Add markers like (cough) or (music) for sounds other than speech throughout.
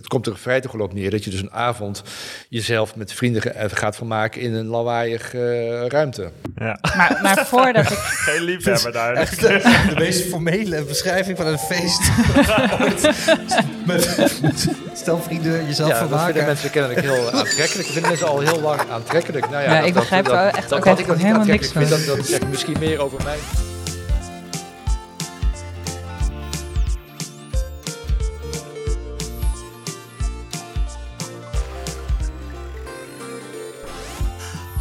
het komt er feitelijk wel op neer dat je dus een avond jezelf met vrienden eh, gaat vermaken in een lawaaiige eh, ruimte. Ja. Maar, maar voordat ik... Geen liefhebber daar. Echt de, de meest formele beschrijving van een feest. Ooit. met, met stel vrienden jezelf Ja, dat vinden vermaken. mensen kennelijk heel aantrekkelijk. Dat vinden mensen al heel lang aantrekkelijk. Nou ja, Ja, dat- ik begrijp dat, er dat, echt dat, ook dat echt ik dat niet helemaal aantrekkelijk niks vind, dat, dat zegt misschien meer over mij.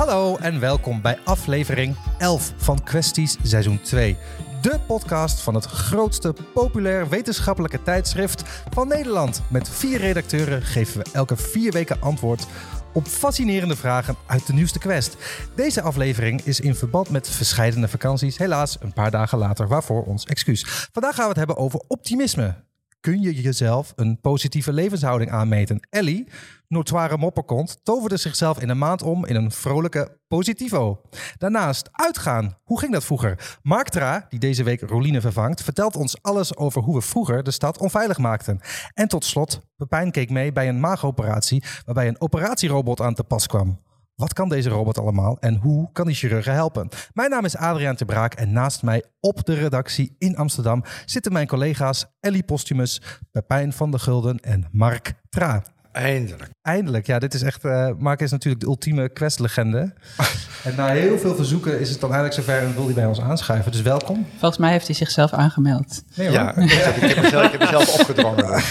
Hallo en welkom bij aflevering 11 van Kwesties seizoen 2. De podcast van het grootste populair wetenschappelijke tijdschrift van Nederland. Met vier redacteuren geven we elke vier weken antwoord op fascinerende vragen uit de nieuwste quest. Deze aflevering is in verband met verscheidene vakanties, helaas een paar dagen later, waarvoor ons excuus. Vandaag gaan we het hebben over optimisme. Kun je jezelf een positieve levenshouding aanmeten? Ellie, notoire mopperkont, toverde zichzelf in een maand om in een vrolijke positivo. Daarnaast uitgaan. Hoe ging dat vroeger? Mark Tra, die deze week Roline vervangt, vertelt ons alles over hoe we vroeger de stad onveilig maakten. En tot slot, Pepijn keek mee bij een maagoperatie waarbij een operatierobot aan te pas kwam. Wat kan deze robot allemaal en hoe kan die chirurgen helpen? Mijn naam is Adriaan Te Braak en naast mij op de redactie in Amsterdam zitten mijn collega's Ellie Postumus, Pepijn van der Gulden en Mark Tra. Eindelijk. Eindelijk, ja, dit is echt. eh Mark is natuurlijk de ultieme questlegende. (laughs) en na heel veel verzoeken is het dan eindelijk zover en wil hij bij ons aanschuiven. Dus welkom. Volgens mij heeft hij zichzelf aangemeld. Nee, hoor. Ja, ik heb, mezelf, ik heb mezelf (laughs) opgedrongen.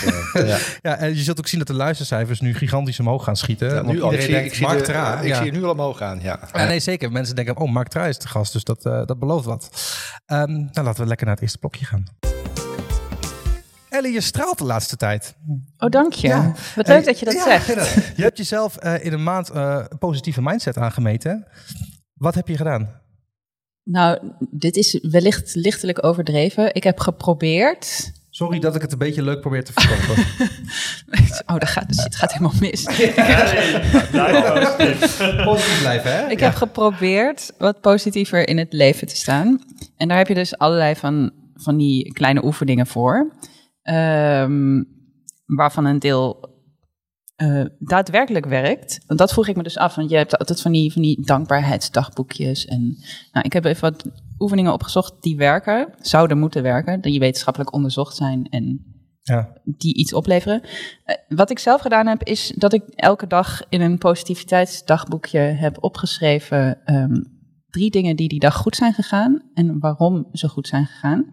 Ja. Ja, en je zult ook zien dat de luistercijfers nu gigantisch omhoog gaan schieten. Ja, nu al, ik zie, denkt, ik zie, Mark de- Tra. ik ja. zie het nu al omhoog gaan, ja. Ja, nee, zeker. Mensen denken, oh, Mark Tra is de gast, dus dat, eh, dat belooft wat. Ehm, nou, laten we lekker naar het eerste blokje gaan. Ellie, je straalt de laatste tijd. Oh, dank je. Ja. Wat leuk dat je dat ja, zegt. Je hebt jezelf eh, in een maand eh, een positieve mindset aangemeten. Wat heb je gedaan? Nou, dit is wellicht lichtelijk overdreven. Ik heb geprobeerd... Sorry dat ik het een beetje leuk probeer te verkopen. (laughs) (laughs) Oh, dat gaat, dus het gaat helemaal mis. Positief blijven, hè? Ik heb geprobeerd wat positiever in het leven te staan. En daar heb je dus allerlei van, van die kleine oefeningen voor. Ehm, waarvan een deel eh, daadwerkelijk werkt. Want dat vroeg ik me dus af. Want je hebt altijd van die, van die dankbaarheidsdagboekjes. En nou, ik heb even wat oefeningen opgezocht die werken. Zouden moeten werken. Die wetenschappelijk onderzocht zijn en Ja. die iets opleveren. Eh, wat ik zelf gedaan heb, is dat ik elke dag in een positiviteitsdagboekje heb opgeschreven ehm, drie dingen die die dag goed zijn gegaan en waarom ze goed zijn gegaan.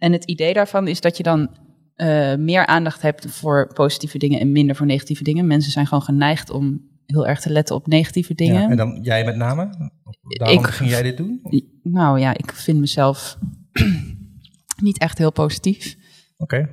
En het idee daarvan is dat je dan eh, meer aandacht hebt voor positieve dingen en minder voor negatieve dingen. Mensen zijn gewoon geneigd om heel erg te letten op negatieve dingen. Ja, en dan jij met name? Daarom Ik- ging jij dit doen? Nou ja, ik vind mezelf (clears throat) niet echt heel positief. Oké.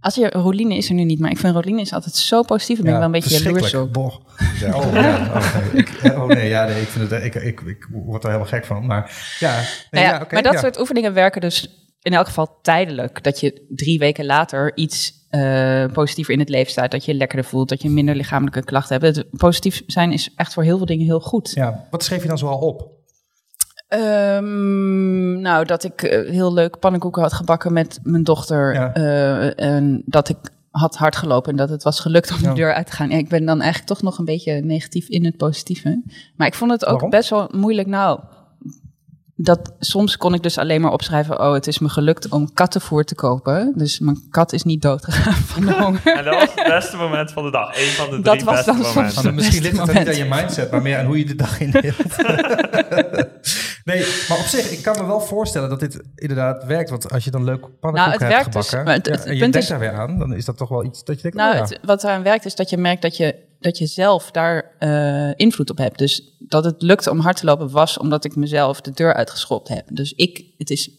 Als je, Roline is er nu niet, maar ik vind Roline is altijd zo positief. Daar ben ik wel een beetje jaloers op. Ja. (laughs) Oh, ja. Oh, nee. Ik, oh nee, ja, nee, ik, vind het, ik, ik, ik word er helemaal gek van. Maar ja, nee, Nou ja, ja, maar dat ja. soort oefeningen werken dus in elk geval tijdelijk. Dat je drie weken later iets eh, positiever in het leven staat. Dat je je lekkerder voelt, dat je minder lichamelijke klachten hebt. Het positief zijn is echt voor heel veel dingen heel goed. Ja, wat schreef je dan zoal op? Ehm, nou, dat ik eh, heel leuk pannenkoeken had gebakken met mijn dochter. Ja. eh, en dat ik had hard gelopen en dat het was gelukt om Ja. de deur uit te gaan. Ja, ik ben dan eigenlijk toch nog een beetje negatief in het positieve. Maar ik vond het ook Waarom? best wel moeilijk. Nou, dat soms kon ik dus alleen maar opschrijven: Oh, het is me gelukt om kattenvoer te kopen. Dus mijn kat is niet doodgegaan (laughs) van de (laughs) honger. En dat was het beste moment van de dag. Eén van de drie Dat was beste dan soms- momenten. Misschien beste ligt het dan niet aan je mindset, maar meer aan hoe je de dag indeelt. (laughs) nee, maar op zich, ik kan me wel voorstellen dat dit inderdaad werkt. Want als je dan leuk pannenkoeken Nou, het hebt werkt dus, gebakken maar het- ja, en je denkt is- daar weer aan, dan is dat toch wel iets dat je denkt, Nou, oh ja. het, wat eraan werkt is dat je merkt dat je, dat je zelf daar eh, invloed op hebt. Dus dat het lukte om hard te lopen was omdat ik mezelf de deur uitgeschopt heb. Dus ik, het is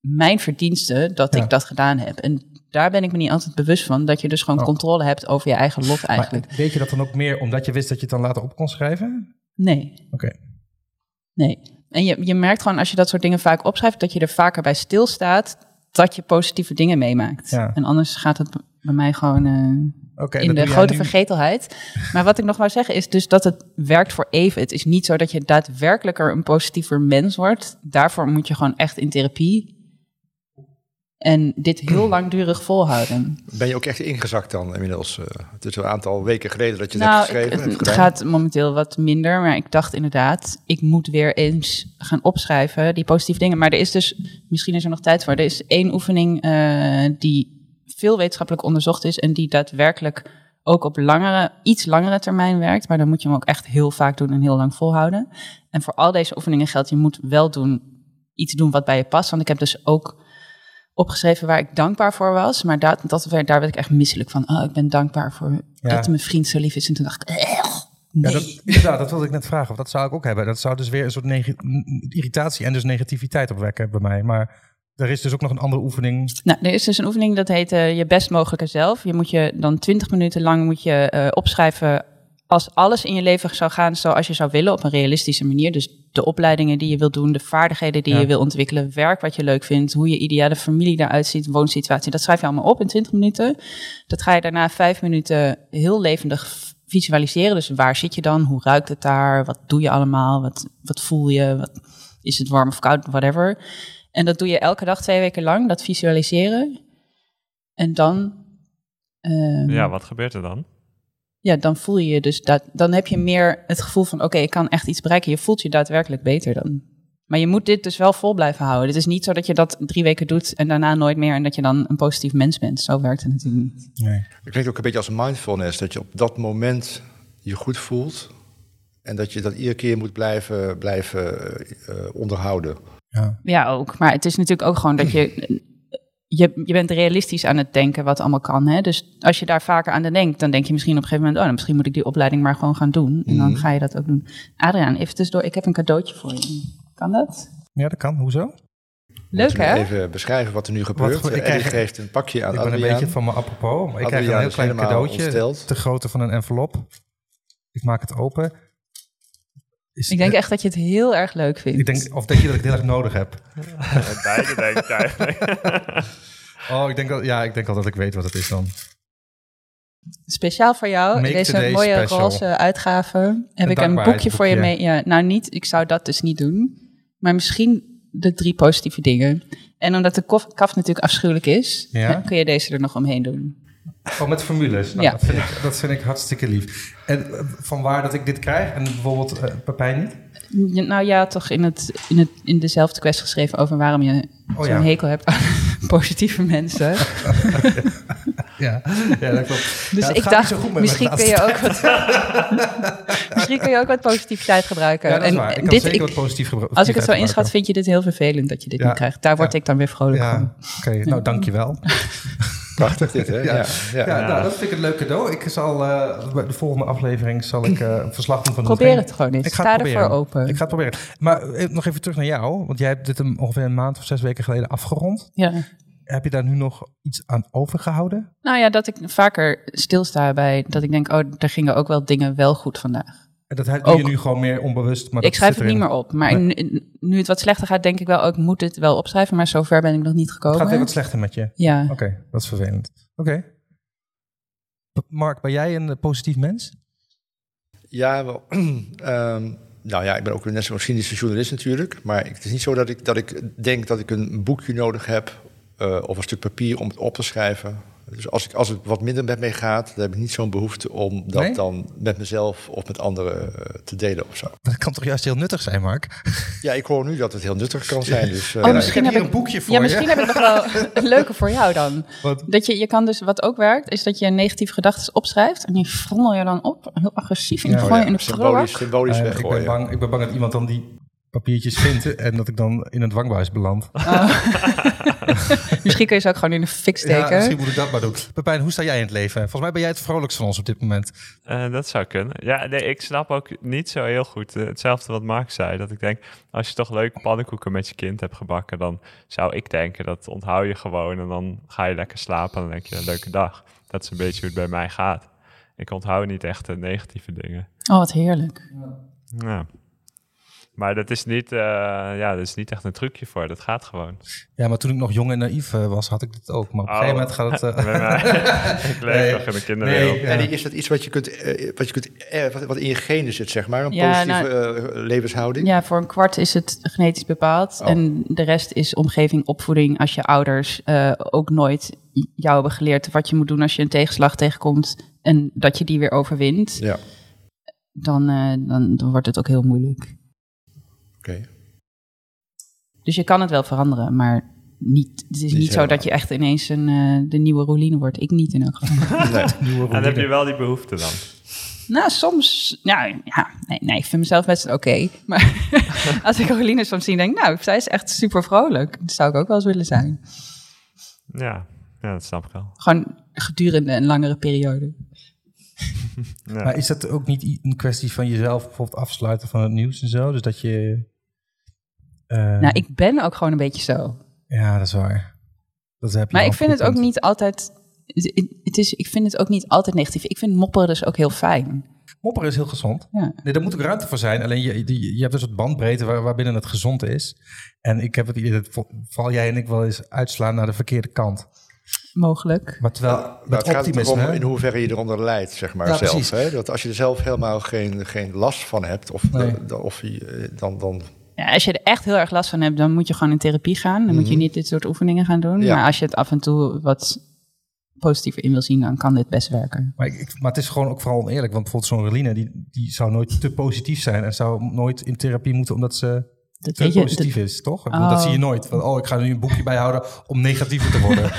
mijn verdienste dat Ja. ik dat gedaan heb. En daar ben ik me niet altijd bewust van. Dat je dus gewoon Oh. controle hebt over je eigen lot eigenlijk. Maar deed je dat dan ook meer omdat je wist dat je het dan later op kon schrijven? Nee, Oké. nee. En je, je merkt gewoon als je dat soort dingen vaak opschrijft... dat je er vaker bij stilstaat dat je positieve dingen meemaakt. Ja. En anders gaat het bij mij gewoon... eh, in de grote vergetelheid. Maar wat ik nog wou zeggen is dus dat het werkt voor even. Het is niet zo dat je daadwerkelijker een positiever mens wordt. Daarvoor moet je gewoon echt in therapie. En dit heel (clears throat) langdurig volhouden. Ben je ook echt ingezakt dan inmiddels? eh, het is een aantal weken geleden dat je het nou, hebt geschreven. het, hebt het gaat momenteel wat minder. Maar ik dacht inderdaad, ik moet weer eens gaan opschrijven die positieve dingen. Maar er is dus, misschien is er nog tijd voor. Er is één oefening eh, die veel wetenschappelijk onderzocht is. En die daadwerkelijk ook op langere, iets langere termijn werkt. Maar dan moet je hem ook echt heel vaak doen en heel lang volhouden. En voor al deze oefeningen geldt, je moet wel doen, iets doen wat bij je past. Want ik heb dus ook opgeschreven waar ik dankbaar voor was. Maar dat, dat, daar werd ik echt misselijk van. Oh, ik ben dankbaar voor Ja. dat mijn vriend zo lief is. En toen dacht ik, eh, Ja, nee. dat, inderdaad, dat wilde ik net vragen. Of dat zou ik ook hebben. Dat zou dus weer een soort irritatie en dus negativiteit opwekken bij mij. Maar er is dus ook nog een andere oefening. Nou, er is dus een oefening dat heet eh, je best mogelijke zelf. Je moet je dan 20 minuten lang moet je eh, opschrijven als alles in je leven zou gaan zoals je zou willen op een realistische manier. Dus de opleidingen die je wilt doen, de vaardigheden die Ja. je wil ontwikkelen, werk wat je leuk vindt, hoe je ideale familie eruit ziet, woonsituatie. Dat schrijf je allemaal op in 20 minuten. Dat ga je daarna vijf minuten heel levendig visualiseren. Dus waar zit je dan? Hoe ruikt het daar? Wat doe je allemaal? Wat, wat voel je? Wat, is het warm of koud? Whatever. En dat doe je elke dag twee weken lang, dat visualiseren. En dan, ehm, Ja, wat gebeurt er dan? ja, dan voel je je dus dat. Dan heb je meer het gevoel van: oké, ik kan echt iets bereiken. Je voelt je daadwerkelijk beter dan. Maar je moet dit dus wel vol blijven houden. Het is niet zo dat je dat drie weken doet en daarna nooit meer en dat je dan een positief mens bent. Zo werkt het natuurlijk niet. Nee. Het klinkt ook een beetje als mindfulness, dat je op dat moment je goed voelt. En dat je dat iedere keer moet blijven, blijven eh, eh, onderhouden. Ja. Ja, ook. Maar het is natuurlijk ook gewoon dat je. Je, je bent realistisch aan het denken wat allemaal kan. Hè? Dus als je daar vaker aan denkt, dan denk je misschien op een gegeven moment: oh, dan misschien moet ik die opleiding maar gewoon gaan doen. En dan Mhm. ga je dat ook doen. Adriaan, even tussendoor, ik heb een cadeautje voor je. Kan dat? ja, dat kan. Hoezo? Leuk hè? Even beschrijven wat er nu gebeurt. ik Eddie krijg- geeft een pakje aan ik ben een Adriaan. beetje van me apropos. Maar ik krijg Adriaan een heel klein cadeautje. ontsteld. Te grootte van een envelop. Ik maak het open. Is- Ik denk echt dat je het heel erg leuk vindt. Ik denk, of denk je dat ik het heel erg nodig heb? (laughs) Beide denk ik eigenlijk. (laughs) Oh, ik denk, al, ja, ik denk al dat ik weet wat het is dan. Speciaal voor jou, Make deze mooie special. roze uitgave, heb Een ik een boekje voor je mee. Ja, nou, niet, ik zou dat dus niet doen. Maar misschien de drie positieve dingen. En omdat de kaf natuurlijk afschuwelijk is, Ja. kun je deze er nog omheen doen. Oh, met formules. Nou, Ja. dat, vind ik, dat vind ik hartstikke lief. En eh, van waar dat ik dit krijg en bijvoorbeeld eh Pepijn niet? Nou ja, toch in, het, in, het, in dezelfde quest geschreven over waarom je Oh zo'n ja. hekel hebt aan (laughs) positieve mensen. (laughs) Ja, ja dat klopt. Dus Ja, ik dacht, misschien kun, je ook wat, (laughs) misschien kun je ook wat positiviteit gebruiken. Ja, dat is En waar. Ik dit, zeker ik- wat positief gebruiken. als ik het zo inschat, vind je dit heel vervelend dat je dit niet krijgt. Daar word ik dan weer vrolijk van. Ja, oké. Nou, dankjewel. Prachtig dit, hè? Ja. Ja. Ja. Ja, nou, dat vind ik een leuk cadeau. Ik zal eh, bij de volgende aflevering zal ik eh, een verslag doen van Probeer het gewoon eens. Ik ga Sta het ervoor proberen. open. Ik ga het proberen. Maar eh, nog even terug naar jou, want jij hebt dit een, ongeveer een maand of zes weken geleden afgerond. Ja. Heb je daar nu nog iets aan overgehouden? Nou ja, dat ik vaker stilsta bij dat ik denk, oh, er gingen ook wel dingen wel goed vandaag. En dat doe je nu gewoon meer onbewust. Maar ik schrijf het niet meer op. Maar Nee. nu, nu het wat slechter gaat, denk ik wel, oh, ik moet dit wel opschrijven. Maar zover ben ik nog niet Het gekomen. gaat weer wat slechter met je. Ja. Oké, dat is vervelend. Oké. Mark, ben jij een eh, positief mens? Ja, wel. (clears throat) Ehm, nou ja, ik ben ook net zo'n cynische journalist natuurlijk. Maar het is niet zo dat ik, dat ik denk dat ik een boekje nodig heb... eh, of een stuk papier om het op te schrijven. Dus als, ik, als het wat minder met mij gaat... dan heb ik niet zo'n behoefte om dat Nee? dan met mezelf of met anderen eh, te delen of zo. Dat kan toch juist heel nuttig zijn, Mark? (laughs) Ja, ik hoor nu dat het heel nuttig kan zijn. Dus, eh, Oh, Ja, misschien ik heb ik- een boekje voor Ja, je. misschien heb ik nog wel (laughs) een leuke voor jou dan. Wat? Dat je, je kan dus, wat ook werkt, is dat je negatieve gedachten opschrijft. En die frommel je dan op, heel agressief. En die Ja. gooi je oh in ja, de symbolisch, prullenbak. symbolisch Eh, ik, ben bang, ik ben bang dat iemand dan die papiertjes vindt (laughs) en dat ik dan in een dwangbuis beland. (laughs) Misschien kun je ze ook gewoon in de fik Ja, steken. misschien moet ik dat maar doen. Pepijn, hoe sta jij in het leven? Volgens mij ben jij het vrolijkst van ons op dit moment. Eh, dat zou kunnen. Ja, nee, ik snap ook niet zo heel goed eh, hetzelfde wat Mark zei. Dat ik denk, als je toch leuke pannenkoeken met je kind hebt gebakken, dan zou ik denken, dat onthoud je gewoon en dan ga je lekker slapen en dan denk je, een leuke dag. Dat is een beetje hoe het bij mij gaat. Ik onthoud niet echt de negatieve dingen. Oh, wat heerlijk. Ja. Maar dat is, niet, eh, ja, dat is niet echt een trucje voor. Dat gaat gewoon. Ja, maar toen ik nog jong en naïef eh, was, had ik dit ook. Maar op een Oh. gegeven moment gaat het... eh, (laughs) (laughs) ik leef Nee. nog in de kinderwereld. Nee, ja. En is dat iets wat je kunt, wat, je kunt wat, wat in je genen zit, zeg maar? Een Ja, positieve eh, levenshouding? Ja, voor een kwart is het genetisch bepaald. Oh. En de rest is omgeving, opvoeding. Als je ouders eh, ook nooit jou hebben geleerd wat je moet doen als je een tegenslag tegenkomt. En dat je die weer overwint. Ja, Dan, eh, dan, dan wordt het ook heel moeilijk. Oké. Dus je kan het wel veranderen, maar niet, het is Niet niet zo dat je echt ineens een, eh, de nieuwe Roline wordt. Ik niet in elk geval. (laughs) Nee. En heb je wel die behoefte dan? nou, soms, nou ja, nee, nee, ik vind mezelf best oké. (laughs) Maar (laughs) als ik Roline soms zie, denk ik, nou, zij is echt super vrolijk. Dat zou ik ook wel eens willen zijn. Ja, ja dat snap ik wel. Gewoon gedurende een langere periode. Ja. Maar is dat ook niet een kwestie van jezelf bijvoorbeeld afsluiten van het nieuws en zo? Dus dat je... eh, Nou, ik ben ook gewoon een beetje zo. Ja, dat is waar. Dat heb je Maar ik vind het ook niet altijd. Het is, ik vind het ook niet altijd negatief. Ik vind mopperen dus ook heel fijn. Mopperen is heel gezond. Ja. Nee, daar moet ook ruimte voor zijn. Alleen je, je, je hebt een soort bandbreedte waar, waarbinnen het gezond is. En ik heb het idee dat vooral jij en ik wel eens uitslaan naar de verkeerde kant. Mogelijk. Maar terwijl met het gaat optimisme... erom in hoeverre je eronder leidt, zeg maar, zelf. precies. Hè? Dat als je er zelf helemaal geen, geen last van hebt, of, Nee. dan- of je, eh, dan, dan Ja, als je er echt heel erg last van hebt, dan moet je gewoon in therapie gaan. Dan moet je niet dit soort oefeningen gaan doen. Ja. Maar als je het af en toe wat positiever in wil zien, dan kan dit best werken. Maar, ik, ik- maar het is gewoon ook vooral oneerlijk. Want bijvoorbeeld zo'n Reline, die, die zou nooit te positief zijn. En zou nooit in therapie moeten omdat ze Dat te weet je, positief is, toch? Ik bedoel, Dat Oh. zie je nooit. Van, oh, ik ga nu een boekje bijhouden om negatiever te worden. (laughs)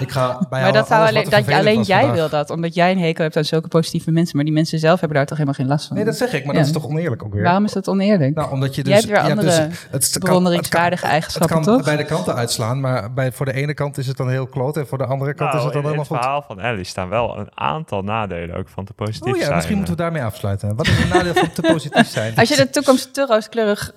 ik ga bijhouden maar dat, zou alleen, dat alleen jij vandaag. wil dat, omdat jij een hekel hebt aan zulke positieve mensen. Maar die mensen zelf hebben daar toch helemaal geen last van. Nee, dat zeg ik, maar Ja. dat is toch oneerlijk ook weer? Waarom is dat oneerlijk? Nou, omdat je dus... Jij hebt weer ja, dus andere het kan- bewonderingswaardige het kan- eigenschappen, Het kan toch? beide kanten uitslaan, maar bij, voor de ene kant is het dan heel kloot... en voor de andere kant is Nou, het dan in helemaal het goed. verhaal van Ellie staan wel een aantal nadelen ook van te positief Oh ja, zijn. misschien moeten we daarmee afsluiten. Wat is het nadeel van te positief zijn? Als je de toekomst te rooskleurig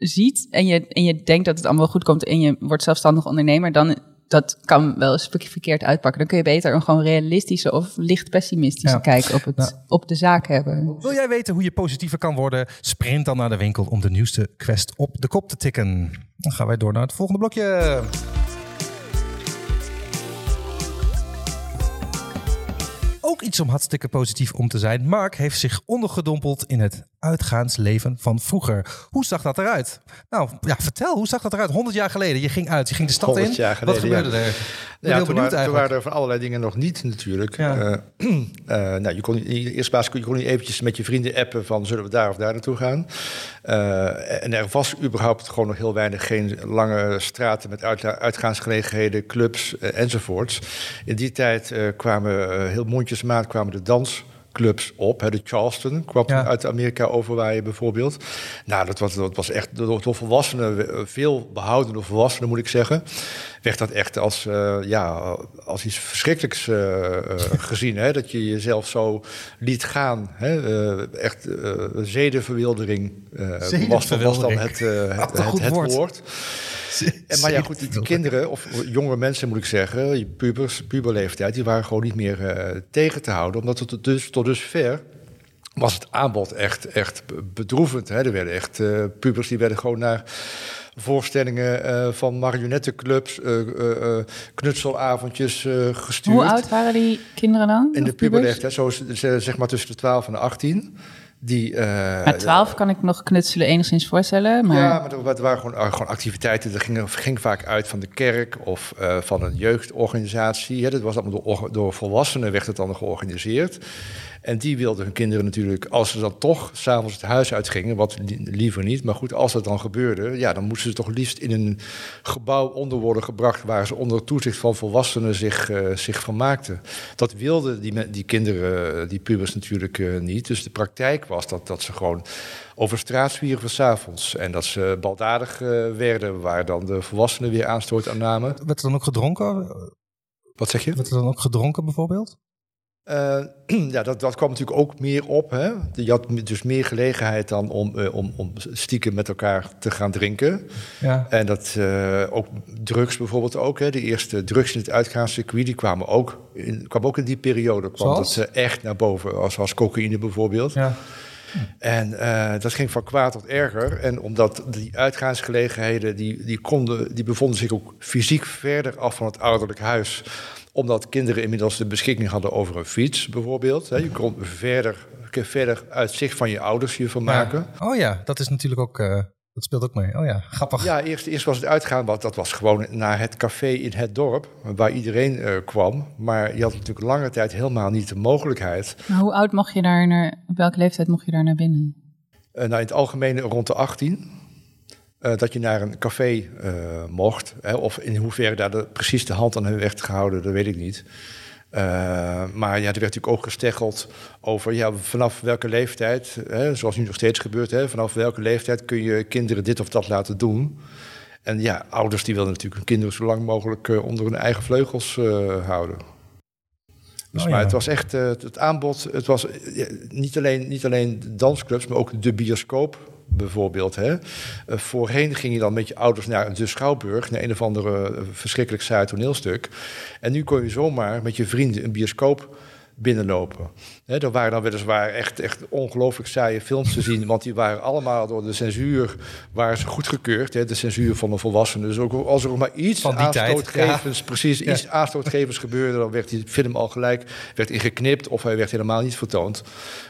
ziet en je, en je denkt dat het allemaal goed komt en je wordt zelfstandig ondernemer, dan dat kan wel eens verkeerd uitpakken. Dan kun je beter een gewoon realistische of licht pessimistische Ja. kijk op, het, Nou. op de zaak hebben. Wil jij weten hoe je positiever kan worden? Sprint dan naar de winkel om de nieuwste quest op de kop te tikken. Dan gaan wij door naar het volgende blokje. Ook iets om hartstikke positief om te zijn. Mark heeft zich ondergedompeld in het uitgaansleven van vroeger. Hoe zag dat eruit? Nou, ja, vertel, hoe zag dat eruit? 100 jaar geleden, je ging uit, je ging de stad 100 in. geleden, Wat gebeurde er? Ik ben Ja, heel toen, benieuwd waren, toen eigenlijk. waren er van allerlei dingen nog niet natuurlijk. Ja. Eh, (clears throat) nou, je kon, in de eerste plaats kon je kon niet eventjes met je vrienden appen van zullen we daar of daar naartoe gaan. Eh, en er was überhaupt gewoon nog heel weinig, geen lange straten met uit, uitgaansgelegenheden, clubs enzovoorts. In die tijd kwamen eh, heel mondjesmaat kwamen de dansclubs op. Hè, de Charleston kwam Ja. uit Amerika overwaaien bijvoorbeeld. Nou, dat was, dat was echt door, door volwassenen, eh, veel behouden door volwassenen moet ik zeggen, werd dat echt als, eh, ja, als iets verschrikkelijks eh, gezien. Hè? Dat je jezelf zo liet gaan. Hè? Echt zedenverwildering eh, was, was dan Zedenverwildering. het, het, het woord. Maar ja, goed, die, kinderen, of jonge mensen moet ik zeggen, die pubers, puberleeftijd, die waren gewoon niet meer eh, tegen te houden. Omdat het tot, dus, tot dusver was het aanbod echt, echt bedroevend. Hè? Er werden echt eh, pubers die werden gewoon naar voorstellingen eh, van marionettenclubs, eh, eh, eh, knutselavondjes gestuurd. Hoe oud waren die kinderen dan? In de puberleeftijd, zo zeg maar tussen de 12 en de 18. Die, eh, Maar 12 kan ik nog knutselen enigszins voorstellen. Maar Ja, maar het waren gewoon, eh, gewoon activiteiten. Dat ging, ging vaak uit van de kerk of eh, van een jeugdorganisatie. Hè. Dat was allemaal door, door volwassenen werd het dan georganiseerd. En die wilden hun kinderen natuurlijk, als ze dan toch s'avonds het huis uitgingen, wat li- liever niet, maar goed, als dat dan gebeurde, ja, dan moesten ze toch liefst in een gebouw onder worden gebracht waar ze onder toezicht van volwassenen zich, eh, zich vermaakten. Dat wilden die, die kinderen, eh, die pubers natuurlijk eh, niet. Dus de praktijk was dat, dat ze gewoon over straat zwierven s'avonds. En dat ze baldadig werden, waar dan de volwassenen weer aanstoot aan namen. Werd er dan ook gedronken? Wat zeg je? Werd er dan ook gedronken bijvoorbeeld? Eh, (clears throat) ja, dat, dat kwam natuurlijk ook meer op. Hè? Je had dus meer gelegenheid dan om, eh, om, om stiekem met elkaar te gaan drinken. Ja. En dat eh, ook drugs bijvoorbeeld ook. Hè? De eerste drugs in het uitgaanscircuit, die kwamen ook in, kwamen ook in die periode. Kwam Zoals? dat echt naar boven, als, als cocaïne bijvoorbeeld. ja. En dat ging van kwaad tot erger. En omdat die uitgaansgelegenheden, die, die, konden, die bevonden zich ook fysiek verder af van het ouderlijk huis. Omdat kinderen inmiddels de beschikking hadden over een fiets, bijvoorbeeld. Hè. Je kon verder, verder uit zicht van je ouders hiervan maken. Ja. Oh ja, dat is natuurlijk ook... Uh, dat speelt ook mee. Oh ja, grappig. Ja, eerst, eerst was het uitgaan, want dat was gewoon naar het café in het dorp, waar iedereen uh, kwam. Maar je had natuurlijk lange tijd helemaal niet de mogelijkheid. Maar hoe oud mocht je daar naar, op welke leeftijd mocht je daar naar binnen? Uh, nou, in het algemeen rond de 18. Uh, dat je naar een café uh, mocht. Hè, of in hoeverre daar de, precies de hand aan werd gehouden, dat weet ik niet. Uh, maar ja, er werd natuurlijk ook gesteggeld over ja, vanaf welke leeftijd, hè, zoals nu nog steeds gebeurt, hè, vanaf welke leeftijd kun je kinderen dit of dat laten doen. En ja, ouders die wilden natuurlijk hun kinderen zo lang mogelijk onder hun eigen vleugels houden. Dus, oh, maar ja. het was echt het aanbod. Het was niet, alleen, niet alleen dansclubs, maar ook de bioscoop bijvoorbeeld. Hè. Uh, voorheen ging je dan met je ouders naar de Schouwburg, naar een of andere uh, verschrikkelijk saai toneelstuk. En nu kon je zomaar met je vrienden een bioscoop binnenlopen. Hè, er waren dan weliswaar echt, echt ongelooflijk saaie films te zien, want die waren allemaal door de censuur waren ze goedgekeurd. De censuur van de volwassenen. Dus ook als er maar iets aanstootgevends, ja. precies, ja. iets aanstootgevends gebeurde, dan werd die film al gelijk werd ingeknipt of hij werd helemaal niet vertoond.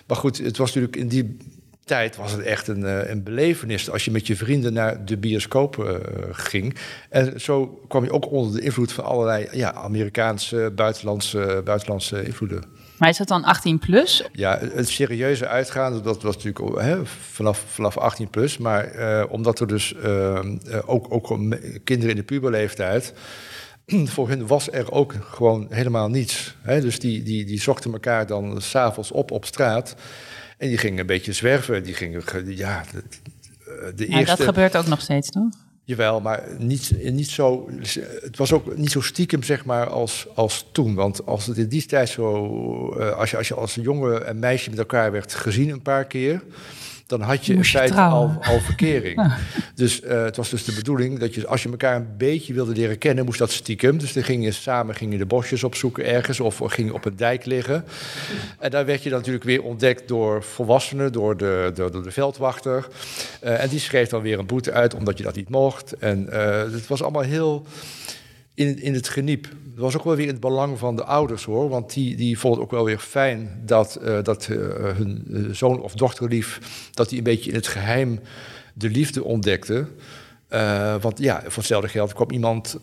Maar goed, het was natuurlijk in die tijd was het echt een, uh, een belevenis als je met je vrienden naar de bioscoop uh, ging. En zo kwam je ook onder de invloed van allerlei ja, Amerikaanse, buitenlandse, buitenlandse invloeden. Maar is dat dan 18 plus? Ja, het serieuze uitgaan, dat was natuurlijk hè, vanaf, vanaf 18 plus. Maar uh, omdat er dus ook, ook kinderen in de puberleeftijd (clears throat) voor hun was er ook gewoon helemaal niets. Hè? Dus die, die, die zochten elkaar dan s'avonds op op straat. En die gingen een beetje zwerven. Die gingen, ja, de, de eerste... Dat gebeurt ook nog steeds, toch? Jawel, maar niet, niet zo. Het was ook niet zo stiekem, zeg maar, als, als toen. Want als het in die tijd zo. Uh, als, je, als je als jongen en meisje met elkaar werd gezien een paar keer dan had je in feite al, al verkering. (laughs) Ja. Dus uh, het was dus de bedoeling dat je, als je elkaar een beetje wilde leren kennen, moest dat stiekem. Dus dan ging je samen ging je de bosjes opzoeken ergens of ging je op een dijk liggen. En daar werd je dan natuurlijk weer ontdekt door volwassenen, door de, door, door de veldwachter. Uh, en die schreef dan weer een boete uit omdat je dat niet mocht. En uh, het was allemaal heel in, in het geniep. Het was ook wel weer in het belang van de ouders hoor. Want die, die vonden het ook wel weer fijn dat, uh, dat uh, hun zoon of dochterlief... dat die een beetje in het geheim de liefde ontdekte. Want ja, voor hetzelfde geld kwam iemand,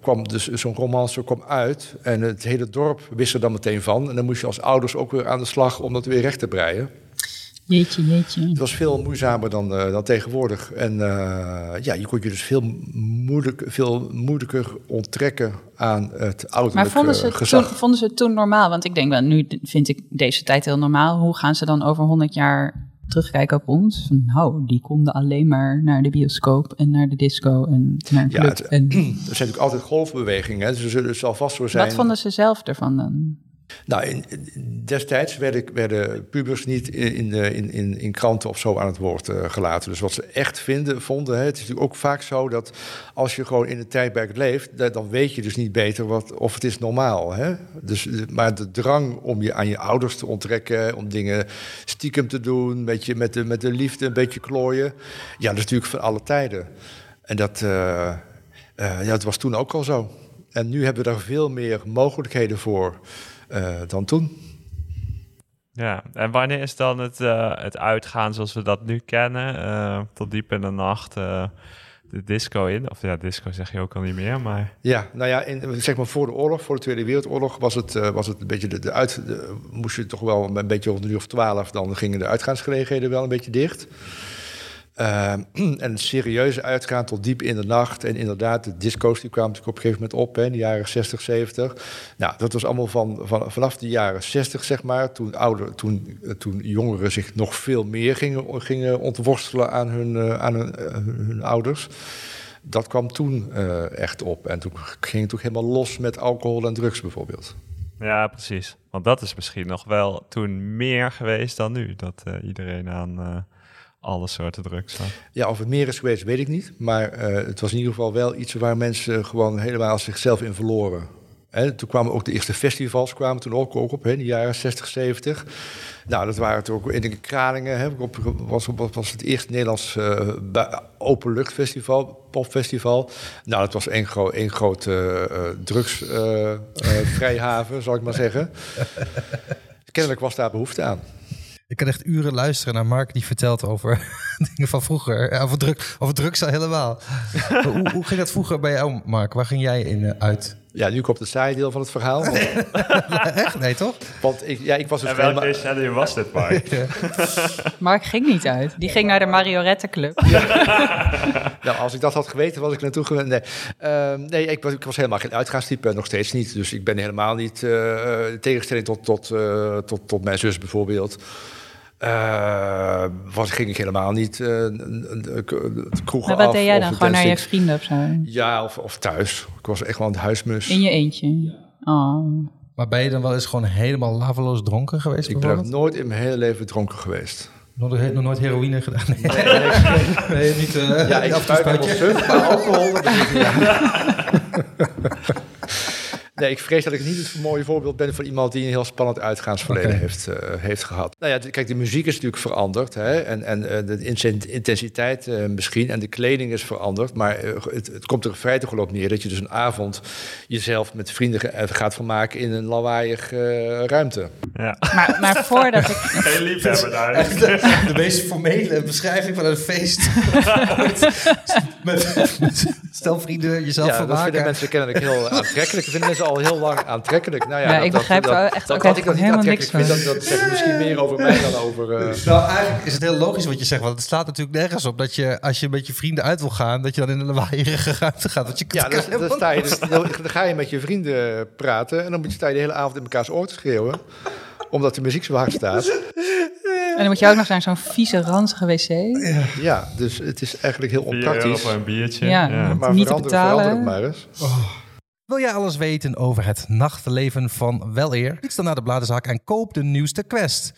kwam dus zo'n romance kwam uit... en het hele dorp wist er dan meteen van. En dan moest je als ouders ook weer aan de slag om dat weer recht te breien. Jeetje, jeetje. Het was veel moeizamer dan, uh, dan tegenwoordig. En uh, ja, je kon je dus veel, moeilijk, veel moeilijker onttrekken aan het ouderlijk Maar vonden ze, gezag. Toen, vonden ze het toen normaal? Want ik denk wel, nu vind ik deze tijd heel normaal. Hoe gaan ze dan over 100 jaar terugkijken op ons? Van, nou, die konden alleen maar naar de bioscoop en naar de disco en naar. Ja, het, en... (clears throat) er zijn natuurlijk altijd golfbewegingen. Hè, dus er zal vast zo zijn. Wat vonden ze zelf ervan dan? Nou, destijds werden, pubers niet in, in, in, in, kranten of zo aan het woord uh, gelaten. Dus wat ze echt vinden, vonden, hè, het is natuurlijk ook vaak zo dat als je gewoon in het tijdperk leeft, dan weet je dus niet beter wat, of het is normaal. Hè? Dus, maar de drang om je aan je ouders te onttrekken, om dingen stiekem te doen, met, met, de, met de liefde een beetje klooien, ja, dat is natuurlijk van alle tijden. En dat, ja, dat was toen ook al zo. En nu hebben we daar veel meer mogelijkheden voor. Uh, dan toen. Ja, en wanneer is dan het, uh, het uitgaan zoals we dat nu kennen? Uh, tot diep in de nacht de disco in? Of ja, disco zeg je ook al niet meer, maar... Ja, nou ja, in, zeg maar voor de oorlog, voor de Tweede Wereldoorlog... was het, was het een beetje de, de uit... De, moest je toch wel een beetje rond een uur of twaalf... dan gingen de uitgaansgelegenheden wel een beetje dicht... Uh, (clears throat) en serieuze uitgaan tot diep in de nacht. En inderdaad, de disco's die kwamen natuurlijk op een gegeven moment op hè, in de jaren 60, 70. Nou, dat was allemaal van, van, vanaf de jaren 60, zeg maar. Toen, ouder, toen, toen jongeren zich nog veel meer gingen, gingen ontworstelen aan hun, uh, aan hun, uh, hun, ouders. Dat kwam toen echt op. En toen ging het ook helemaal los met alcohol en drugs bijvoorbeeld. Ja, precies. Want dat is misschien nog wel toen meer geweest dan nu. Dat iedereen aan alle soorten drugs had. Ja, of het meer is geweest, weet ik niet. Maar uh, het was in ieder geval wel iets waar mensen gewoon helemaal zichzelf in verloren. Toen kwamen ook de eerste festivals kwamen toen ook, ook op, hè, in de jaren 60, 70. Nou, dat waren toen ook in de Kralingen. Hè, op, was, was, het eerste Nederlands uh, openluchtfestival, popfestival. Nou, dat was één, gro één grote uh, drugsvrijhaven, zal ik maar zeggen. (laughs) Kennelijk was daar behoefte aan. Ik kan echt uren luisteren naar Mark die vertelt over (laughs) dingen van vroeger. Over, druk, over drugs al helemaal. hoe, hoe, ging dat vroeger bij jou, Mark? Waar ging jij in uit? Ja, nu komt het saaie deel van het verhaal. (laughs) Want... Echt? Nee, toch? Want ik, ja, ik was dus en welke helemaal... was dit, Mark? (laughs) Mark ging niet uit. Die ging naar de Mariorettenclub. nou, als ik dat had geweten, was ik naartoe gewend. Nee, uh, nee ik, was, ik was helemaal geen uitgaanstype, nog steeds niet. Dus ik ben helemaal niet uh, tegenstelling tot, tot, uh, tot, tot mijn zus bijvoorbeeld. Uh, was, ging ik helemaal niet uh, kroegen maar wat deed jij dan? Gewoon naar je vrienden of zo? Ja, of, of thuis. Ik was echt wel een huismus. In je eentje? Oh. Maar ben je dan wel eens gewoon helemaal laveloos dronken geweest? Ik ben nooit in mijn hele leven dronken geweest. Nog, nog nooit heroïne gedaan? Nee, nee, nee, (laughs) nee niet. Uh, ja, ik spuit suf, maar alcohol... Ja. (laughs) Nee, ik vrees dat ik niet het mooie voorbeeld ben van iemand die een heel spannend uitgaansverleden heeft, uh, heeft gehad. Nou ja, kijk, de muziek is natuurlijk veranderd. Hè? En, en uh, de intensiteit uh, misschien. En de kleding is veranderd. Maar het, het, komt er in feite gewoon op neer dat je dus een avond jezelf met vrienden gaat vermaken in een lawaaiige ruimte. Ja. Maar, maar voordat ik. (laughs) Heel lief hebben daar. De, (laughs) de meest formele beschrijving van een feest. (laughs) met, met, (laughs) stel vrienden jezelf ja, vermaken. Dat vinden mensen kennelijk heel aantrekkelijk. vinden mensen al heel lang aantrekkelijk. Nou ja, ja dat, ik begrijp dat, dat, echt dat, ook dat ik dat niet helemaal aantrekkelijk niks vind, dat, dat zegt misschien meer over mij dan over... Uh... Nou, eigenlijk is het heel logisch wat je zegt, want het staat natuurlijk nergens op dat je, als je met je vrienden uit wil gaan, dat je dan in een waaierige ruimte gaat. Want je ja, dan, dan, sta je dus, dan ga je met je vrienden praten en dan moet je, sta je de hele avond in mekaars oor te schreeuwen, omdat de muziek zo hard staat. En dan moet je ook nog zijn zo'n vieze, ranzige wc. Ja, ja, dus het is eigenlijk heel onpraktisch. Of een biertje. Ja, ja. Maar niet te betalen. verander het maar eens. Oh. Wil jij alles weten over het nachtleven van Weleer? Fiets dan naar de bladenzaak en koop de nieuwste Quest.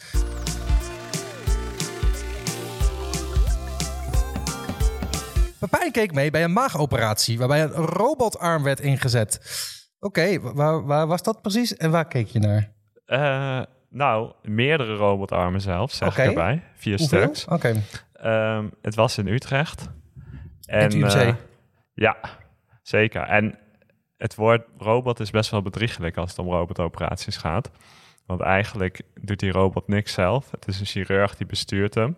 Pepijn keek mee bij een maagoperatie waarbij een robotarm werd ingezet. Oké, waar, waar, was dat precies en waar keek je naar? Uh, nou, meerdere robotarmen zelf, zeg ik erbij. Vier Hoeveel? stuks. Oké. Um, het was in Utrecht. En het UMC? eh, ja, zeker. En het woord robot is best wel bedriegelijk als het om robotoperaties gaat. Want eigenlijk doet die robot niks zelf. Het is een chirurg die bestuurt hem.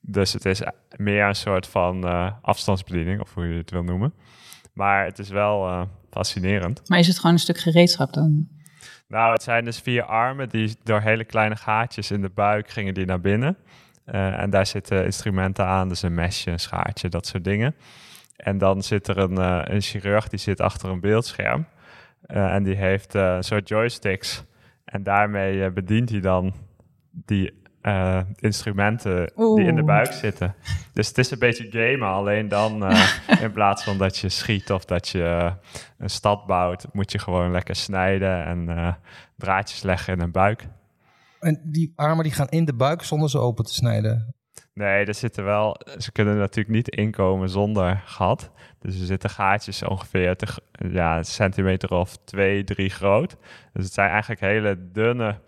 Dus het is meer een soort van uh, afstandsbediening, of hoe je het wil noemen. Maar het is wel uh, fascinerend. Maar is het gewoon een stuk gereedschap dan? Nou, het zijn dus vier armen die door hele kleine gaatjes in de buik gingen die naar binnen. Uh, en daar zitten instrumenten aan, dus een mesje, een schaartje, dat soort dingen. En dan zit er een, uh, een chirurg die zit achter een beeldscherm. Uh, en die heeft een soort joysticks. En daarmee bedient hij dan die instrumenten Oeh. die in de buik zitten. Dus het is een beetje gamen, alleen dan in plaats van dat je schiet of dat je een stad bouwt, moet je gewoon lekker snijden en draadjes leggen in een buik. En die armen die gaan in de buik zonder ze open te snijden? Nee, er zitten wel. Ze kunnen natuurlijk niet inkomen zonder gat. Dus er zitten gaatjes ongeveer te, ja, een centimeter of twee, drie groot. Dus het zijn eigenlijk hele dunne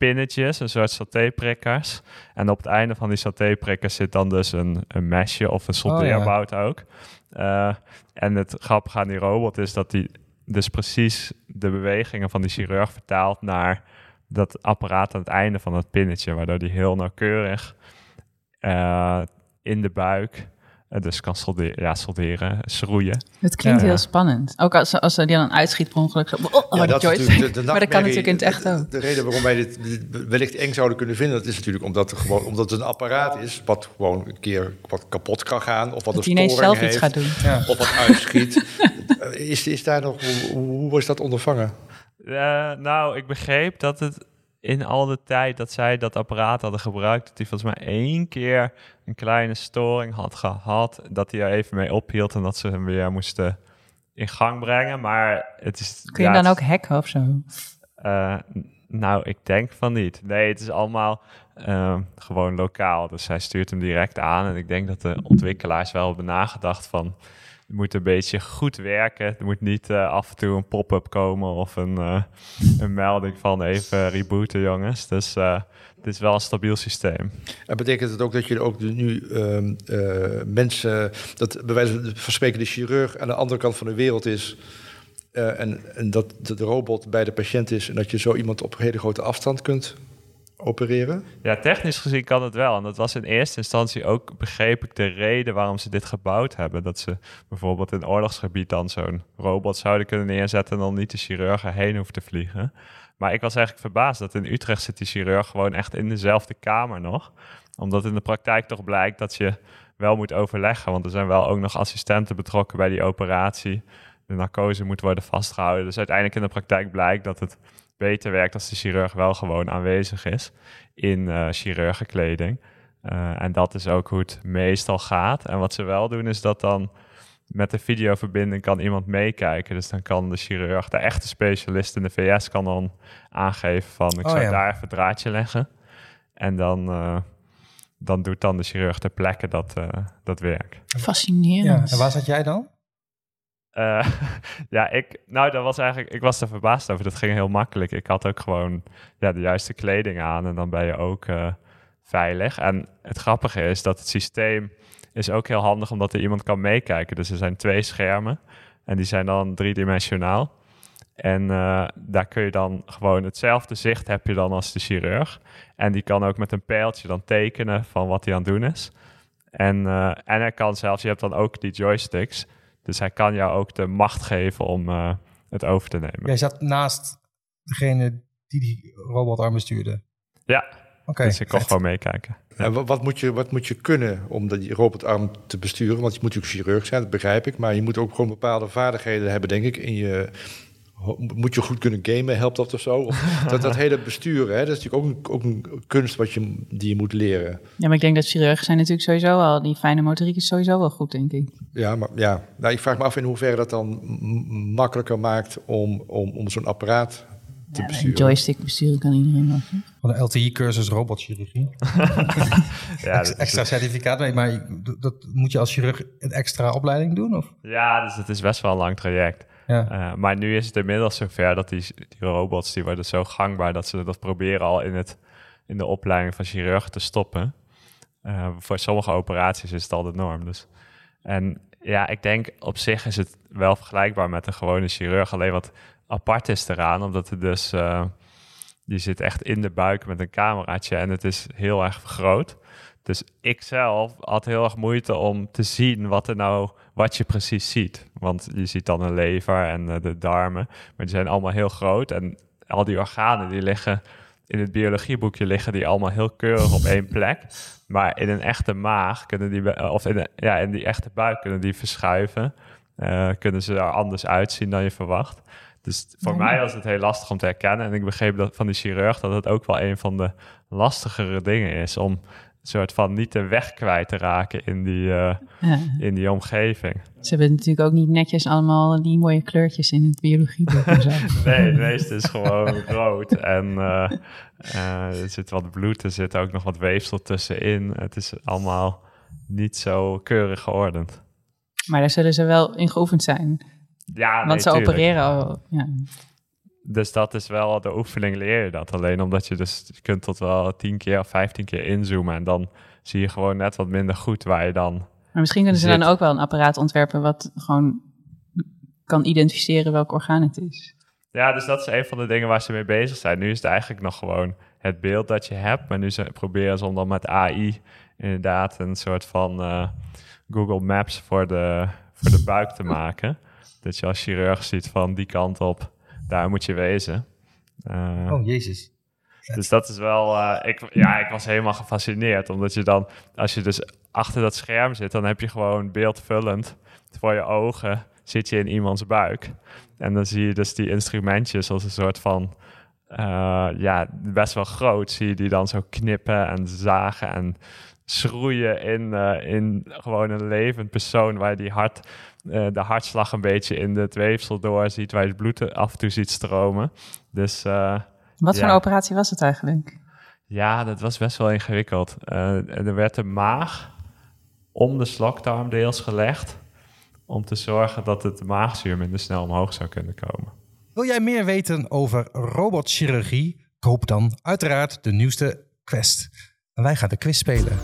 pinnetjes, een soort satéprikkers. En op het einde van die satéprikkers zit dan dus een, een mesje of een soldeerbout oh, ja. ook. Uh, en het grappige aan die robot is dat die dus precies de bewegingen van die chirurg vertaalt naar dat apparaat aan het einde van het pinnetje, waardoor die heel nauwkeurig uh, in de buik dus kan solderen, ja, solderen, schroeien. Het klinkt Ja. heel spannend. Ook als, als ze die dan uitschiet per ongeluk. Zo, oh, oh, Ja, die dat is joystick. natuurlijk de- de maar dat kan natuurlijk in het echt ook. De, de reden waarom wij dit, wellicht eng zouden kunnen vinden, dat is natuurlijk omdat, er gewoon, omdat het een apparaat is wat gewoon een keer wat kapot kan gaan of wat Dat een storing zelf iets heeft, gaat doen. Ja. of wat uitschiet. Eh, (laughs) is, is daar nog, hoe, hoe is dat ondervangen? Uh, nou, ik begreep dat het in al de tijd dat zij dat apparaat hadden gebruikt, dat hij volgens mij één keer een kleine storing had gehad, dat hij er even mee ophield en dat ze hem weer moesten in gang brengen. Maar het is. Kun je ja, dan ook hacken of zo? Uh, nou, ik denk van niet. Nee, het is allemaal uh, gewoon lokaal. Dus hij stuurt hem direct aan. En ik denk dat de ontwikkelaars wel hebben nagedacht van... het moet een beetje goed werken. Er moet niet eh, af en toe een pop-up komen of een, eh, een melding van even rebooten, jongens. Dus uh, het is wel een stabiel systeem. En betekent het ook dat je ook nu ehm, mensen, dat bij wijze van spreken de chirurg aan de andere kant van de wereld is... en, en dat de robot bij de patiënt is en dat je zo iemand op een hele grote afstand kunt opereren? Ja, technisch gezien kan het wel. En dat was in eerste instantie ook, begreep ik, de reden waarom ze dit gebouwd hebben. Dat ze bijvoorbeeld in oorlogsgebied dan zo'n robot zouden kunnen neerzetten en dan niet de chirurgen heen hoeven te vliegen. Maar ik was eigenlijk verbaasd dat in Utrecht zit die chirurg gewoon echt in dezelfde kamer nog. Omdat in de praktijk toch blijkt dat je wel moet overleggen. Want er zijn wel ook nog assistenten betrokken bij die operatie. De narcose moet worden vastgehouden. Dus uiteindelijk in de praktijk blijkt dat het beter werkt als de chirurg wel gewoon aanwezig is in uh, chirurgenkleding. Uh, en dat is ook hoe het meestal gaat. En wat ze wel doen is dat dan met de videoverbinding kan iemand meekijken. Dus dan kan de chirurg, de echte specialist in de VS, kan dan aangeven van ik oh, zou daar even draadje leggen. En dan, uh, dan doet dan de chirurg ter plekke dat, dat werk. Fascinerend. Ja, en waar zat jij dan? Uh, (laughs) ja, ik, nou, dat was eigenlijk, ik was er verbaasd over. Dat ging heel makkelijk. Ik had ook gewoon ja, de juiste kleding aan en dan ben je ook uh, veilig. En het grappige is dat het systeem is ook heel handig omdat er iemand kan meekijken. Dus er zijn twee schermen en die zijn dan driedimensionaal. En uh, daar kun je dan gewoon hetzelfde zicht heb je dan als de chirurg. En die kan ook met een pijltje dan tekenen van wat hij aan het doen is. En, en hij kan zelfs, je hebt dan ook die joysticks. Dus hij kan jou ook de macht geven om uh, het over te nemen. Jij zat naast degene die die robotarm bestuurde? Ja, okay, dus ik kon gewoon meekijken. En wat moet, je, wat moet je kunnen om die robotarm te besturen? Want je moet natuurlijk chirurg zijn, dat begrijp ik. Maar je moet ook gewoon bepaalde vaardigheden hebben, denk ik, in je moet je goed kunnen gamen, helpt dat of zo? (laughs) dat, dat hele besturen, hè, dat is natuurlijk ook een, ook een kunst wat je, die je moet leren. Ja, maar ik denk dat chirurgen zijn natuurlijk sowieso al, die fijne motoriek is sowieso wel goed, denk ik. Ja, maar ja, nou, ik vraag me af in hoeverre dat dan makkelijker maakt om, om, om zo'n apparaat te ja, besturen. joystick besturen kan iedereen wel. Van een LTI-cursus robotchirurgie. (laughs) ja, extra certificaat, maar dat moet je als chirurg een extra opleiding doen? Of? Ja, dus het is best wel een lang traject. Uh, maar nu is het inmiddels zover dat die, die robots die worden zo gangbaar dat ze dat proberen al in, het, in de opleiding van chirurg te stoppen. Uh, voor sommige operaties is het al de norm. Dus. En ja, ik denk op zich is het wel vergelijkbaar met een gewone chirurg. Alleen wat apart is eraan, omdat het dus... Uh, die zit echt in de buik met een cameraatje en het is heel erg groot. Dus ik zelf had heel erg moeite om te zien wat er nou wat je precies ziet. Want je ziet dan een lever en uh, de darmen, maar die zijn allemaal heel groot. En al die organen die liggen in het biologieboekje liggen die allemaal heel keurig op één plek. Maar in een echte maag kunnen die, of in, ja, in die echte buik kunnen die verschuiven. Uh, kunnen ze er anders uitzien dan je verwacht. Dus voor mij was het heel lastig om te herkennen. En ik begreep dat van die chirurg dat het ook wel een van de lastigere dingen is om soort van niet de weg kwijt te raken in die, uh, ja. in die omgeving. Ze hebben natuurlijk ook niet netjes allemaal die mooie kleurtjes in het biologieboek. (laughs) nee, het meeste is gewoon rood. En uh, uh, er zit wat bloed, er zit ook nog wat weefsel tussenin. Het is allemaal niet zo keurig geordend. Maar daar zullen ze wel in geoefend zijn. Ja, Want ze opereren al. Ja. Dus dat is wel de oefening leer je dat. Alleen omdat je dus je kunt tot wel tien keer of vijftien keer inzoomen. En dan zie je gewoon net wat minder goed waar je dan. Maar misschien kunnen ze dan ook wel een apparaat ontwerpen wat gewoon kan identificeren welk orgaan het is. Ja, dus dat is een van de dingen waar ze mee bezig zijn. Nu is het eigenlijk nog gewoon het beeld dat je hebt. Maar nu ze proberen ze om dan met AI inderdaad een soort van uh, Google Maps voor de, voor de buik te maken. Dat je als chirurg ziet van die kant op daar moet je wezen. Uh, oh, jezus. Dus dat is wel, uh, ik, ja, ik was helemaal gefascineerd. Omdat je dan, als je dus achter dat scherm zit, dan heb je gewoon beeldvullend voor je ogen zit je in iemands buik. En dan zie je dus die instrumentjes als een soort van, uh, ja, best wel groot. Zie je die dan zo knippen en zagen en schroeien in, uh, in gewoon een levend persoon waar die hart uh, de hartslag een beetje in het weefsel doorziet, waar je het bloed af en toe ziet stromen. Dus, uh, Wat voor een operatie was het eigenlijk? Ja, dat was best wel ingewikkeld. Uh, er werd de maag om de slokdarm deels gelegd, om te zorgen dat het maagzuur minder snel omhoog zou kunnen komen. Wil jij meer weten over robotchirurgie? Koop dan uiteraard de nieuwste Quest. En wij gaan de quiz spelen.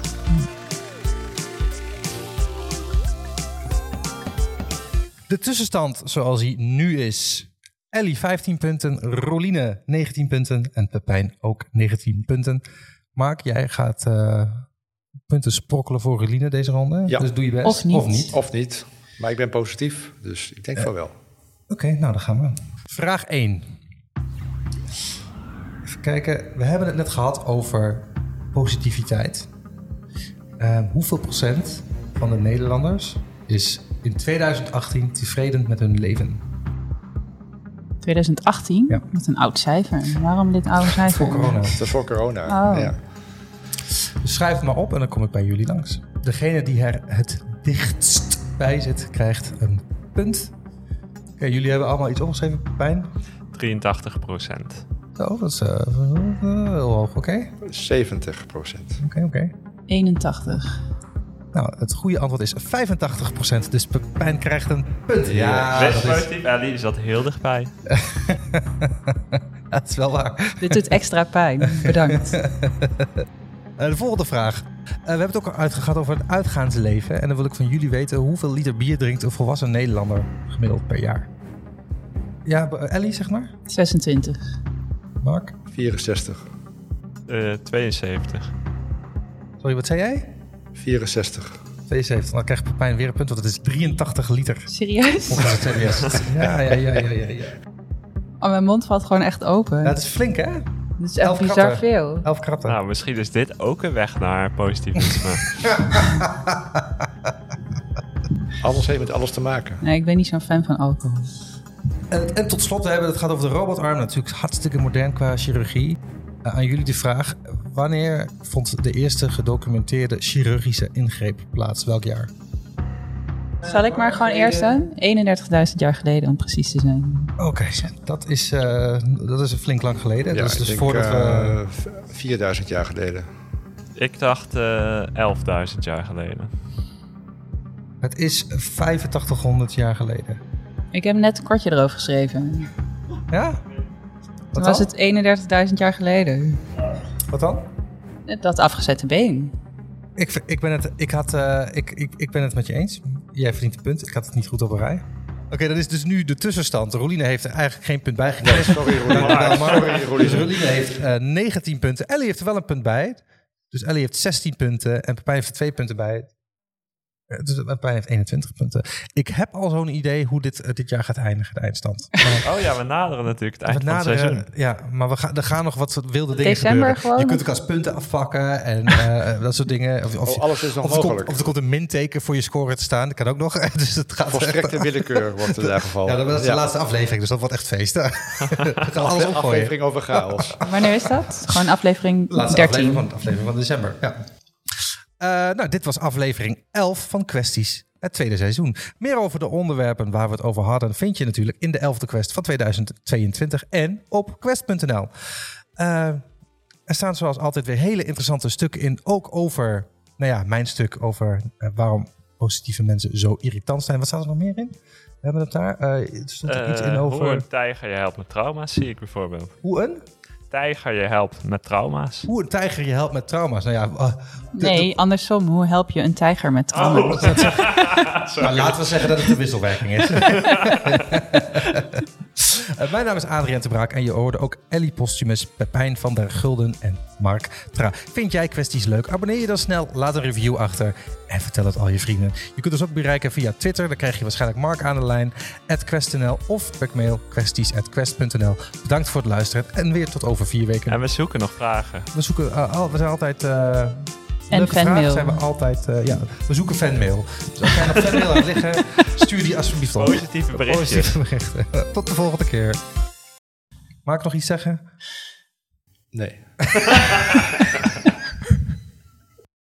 De tussenstand zoals hij nu is. Ellie 15 punten, Roline 19 punten en Pepijn ook 19 punten. Mark, jij gaat eh, punten sprokkelen voor Roline deze ronde. Ja. Dus doe je best. Of niet. Of niet. Of niet. Maar ik ben positief, dus ik denk van wel. Oké, nou dan gaan we. Vraag 1. Even kijken. We hebben het net gehad over positiviteit. Eh, hoeveel procent van de Nederlanders is in 2018 tevreden met hun leven? 2018, Ja. wat een oud cijfer. Waarom dit oude cijfer? Voor corona. Dat is voor corona. Oh. Ja. Dus schrijf het maar op en dan kom ik bij jullie langs. Degene die er het dichtst bij zit, krijgt een punt. Oké, jullie hebben allemaal iets opgeschreven, Pijn. 83 procent. Zo, dat is eh, heel hoog. Oké, 70 procent. oké, oké. 81. Nou, het goede antwoord is 85%. Dus Pepijn krijgt een punt. Ja, Best positief, Ellie, die zat heel dichtbij. (laughs) dat is wel waar. Dit doet extra pijn. Bedankt. (laughs) Eh, de volgende vraag. Eh, we hebben het ook al uitgehad over het uitgaansleven. En dan wil ik van jullie weten hoeveel liter bier drinkt een volwassen Nederlander gemiddeld per jaar? Ja, Ellie, zeg maar. 26. Mark. 64. Eh 72. Sorry, wat zei jij? 64. 72. Dan krijgt Pepijn weer een punt, want het is 83 liter. Serieus? (laughs) Ja, ja, ja, ja, ja. ja. Oh, mijn mond valt gewoon echt open. Ja, het is flink, hè? Dit is echt elf bizar kratten. veel. Elf kratten. Nou, misschien is dit ook een weg naar positivisme. (laughs) Alles heeft met alles te maken. Nee, ik ben niet zo'n fan van alcohol. En, en tot slot, we hebben het gaat over de robotarm. Natuurlijk hartstikke modern qua chirurgie. Eh, aan jullie de vraag. Wanneer vond de eerste gedocumenteerde chirurgische ingreep plaats? Welk jaar? Zal ik maar gewoon eerst doen? 31.000 jaar geleden om precies te zijn. Oké, dat, is, eh, dat is een flink lang geleden. Ja, dat is ik dus denk, voordat we... eh, v- 4000 jaar geleden. Ik dacht eh 11.000 jaar geleden. Het is 8500 jaar geleden. Ik heb net een kortje erover geschreven. Ja? Wat was het 31.000 jaar geleden. Wat dan? Dat afgezette been. Ik, ik, ben het, ik, had, eh, ik, ik, ik ben het met je eens. Jij verdient een punt. Ik had het niet goed op een rij. Oké, dat is dus nu de tussenstand. Roline heeft er eigenlijk geen punt bij gekregen. (laughs) Sorry, Mark. Sorry, Dus. Roline heeft eh, 19 punten. Ellie heeft er wel een punt bij. Dus Ellie heeft 16 punten en Pepijn heeft er twee punten bij. Eh, Dus Pepijn heeft 21 punten. Ik heb al zo'n idee hoe dit eh, dit jaar gaat eindigen, de eindstand. (laughs) Maar Oh ja, we naderen natuurlijk het eind we van het seizoen. naderen, ja, maar we gaan, er gaan nog wat wilde dingen December gebeuren. gewoon? Je kunt ook als punten afpakken en (laughs) eh, dat soort dingen. Of, of, Oh, alles is nog of er, komt, mogelijk. of er komt een minteken voor je score te staan. Dat kan ook nog. (laughs) Dus het gaat. Volstrekte willekeur wordt er daar gevallen. Ja, dat is de laatste aflevering, dus dat wordt echt feest. We gaan alles opgooien. aflevering over chaos. Wanneer is dat? Gewoon aflevering Laatste 13. aflevering van, aflevering van december. Ja. Eh, nou, dit was aflevering 11 van Questies, het tweede seizoen. Meer over de onderwerpen waar we het over hadden vind je natuurlijk in de 11e Quest van 2022 en op quest.nl. Eh, er staan zoals altijd weer hele interessante stukken in, ook over, nou ja, mijn stuk over eh, waarom positieve mensen zo irritant zijn. Wat staat er nog meer in? We hebben het daar. er stond er iets in over Hoe een tijger je helpt met trauma's, zie ik bijvoorbeeld. hoe een, Tijger je helpt met trauma's. hoe een tijger je helpt met trauma's. Nou ja, eh, Nee, andersom. Hoe help je een tijger met Oh. trauma? Maar (laughs) laten we zeggen dat het een wisselwerking is. (laughs) Eh, mijn naam is Adriaan de Braak en je hoorde ook Ellie Postumus, Pepijn van der Gulden en Mark Tra. Vind jij kwesties leuk? Abonneer je dan snel, laat een review achter en vertel het al je vrienden. Je kunt ons ook bereiken via Twitter, dan krijg je waarschijnlijk Mark aan de lijn, @quest.nl of per mail kwesties@quest.nl. Bedankt voor het luisteren en weer tot over vier weken. En we zoeken nog vragen. We zoeken, eh, al- we zijn altijd... eh En leuke vragen fanmail. zijn we altijd... eh, ja, we zoeken fanmail. Dus als jij nog fanmail aan liggen, (laughs) stuur die alsjeblieft op. Positieve berichtjes. Positieve berichten. (laughs) Tot de volgende keer. Mag ik nog iets zeggen? Nee. (laughs)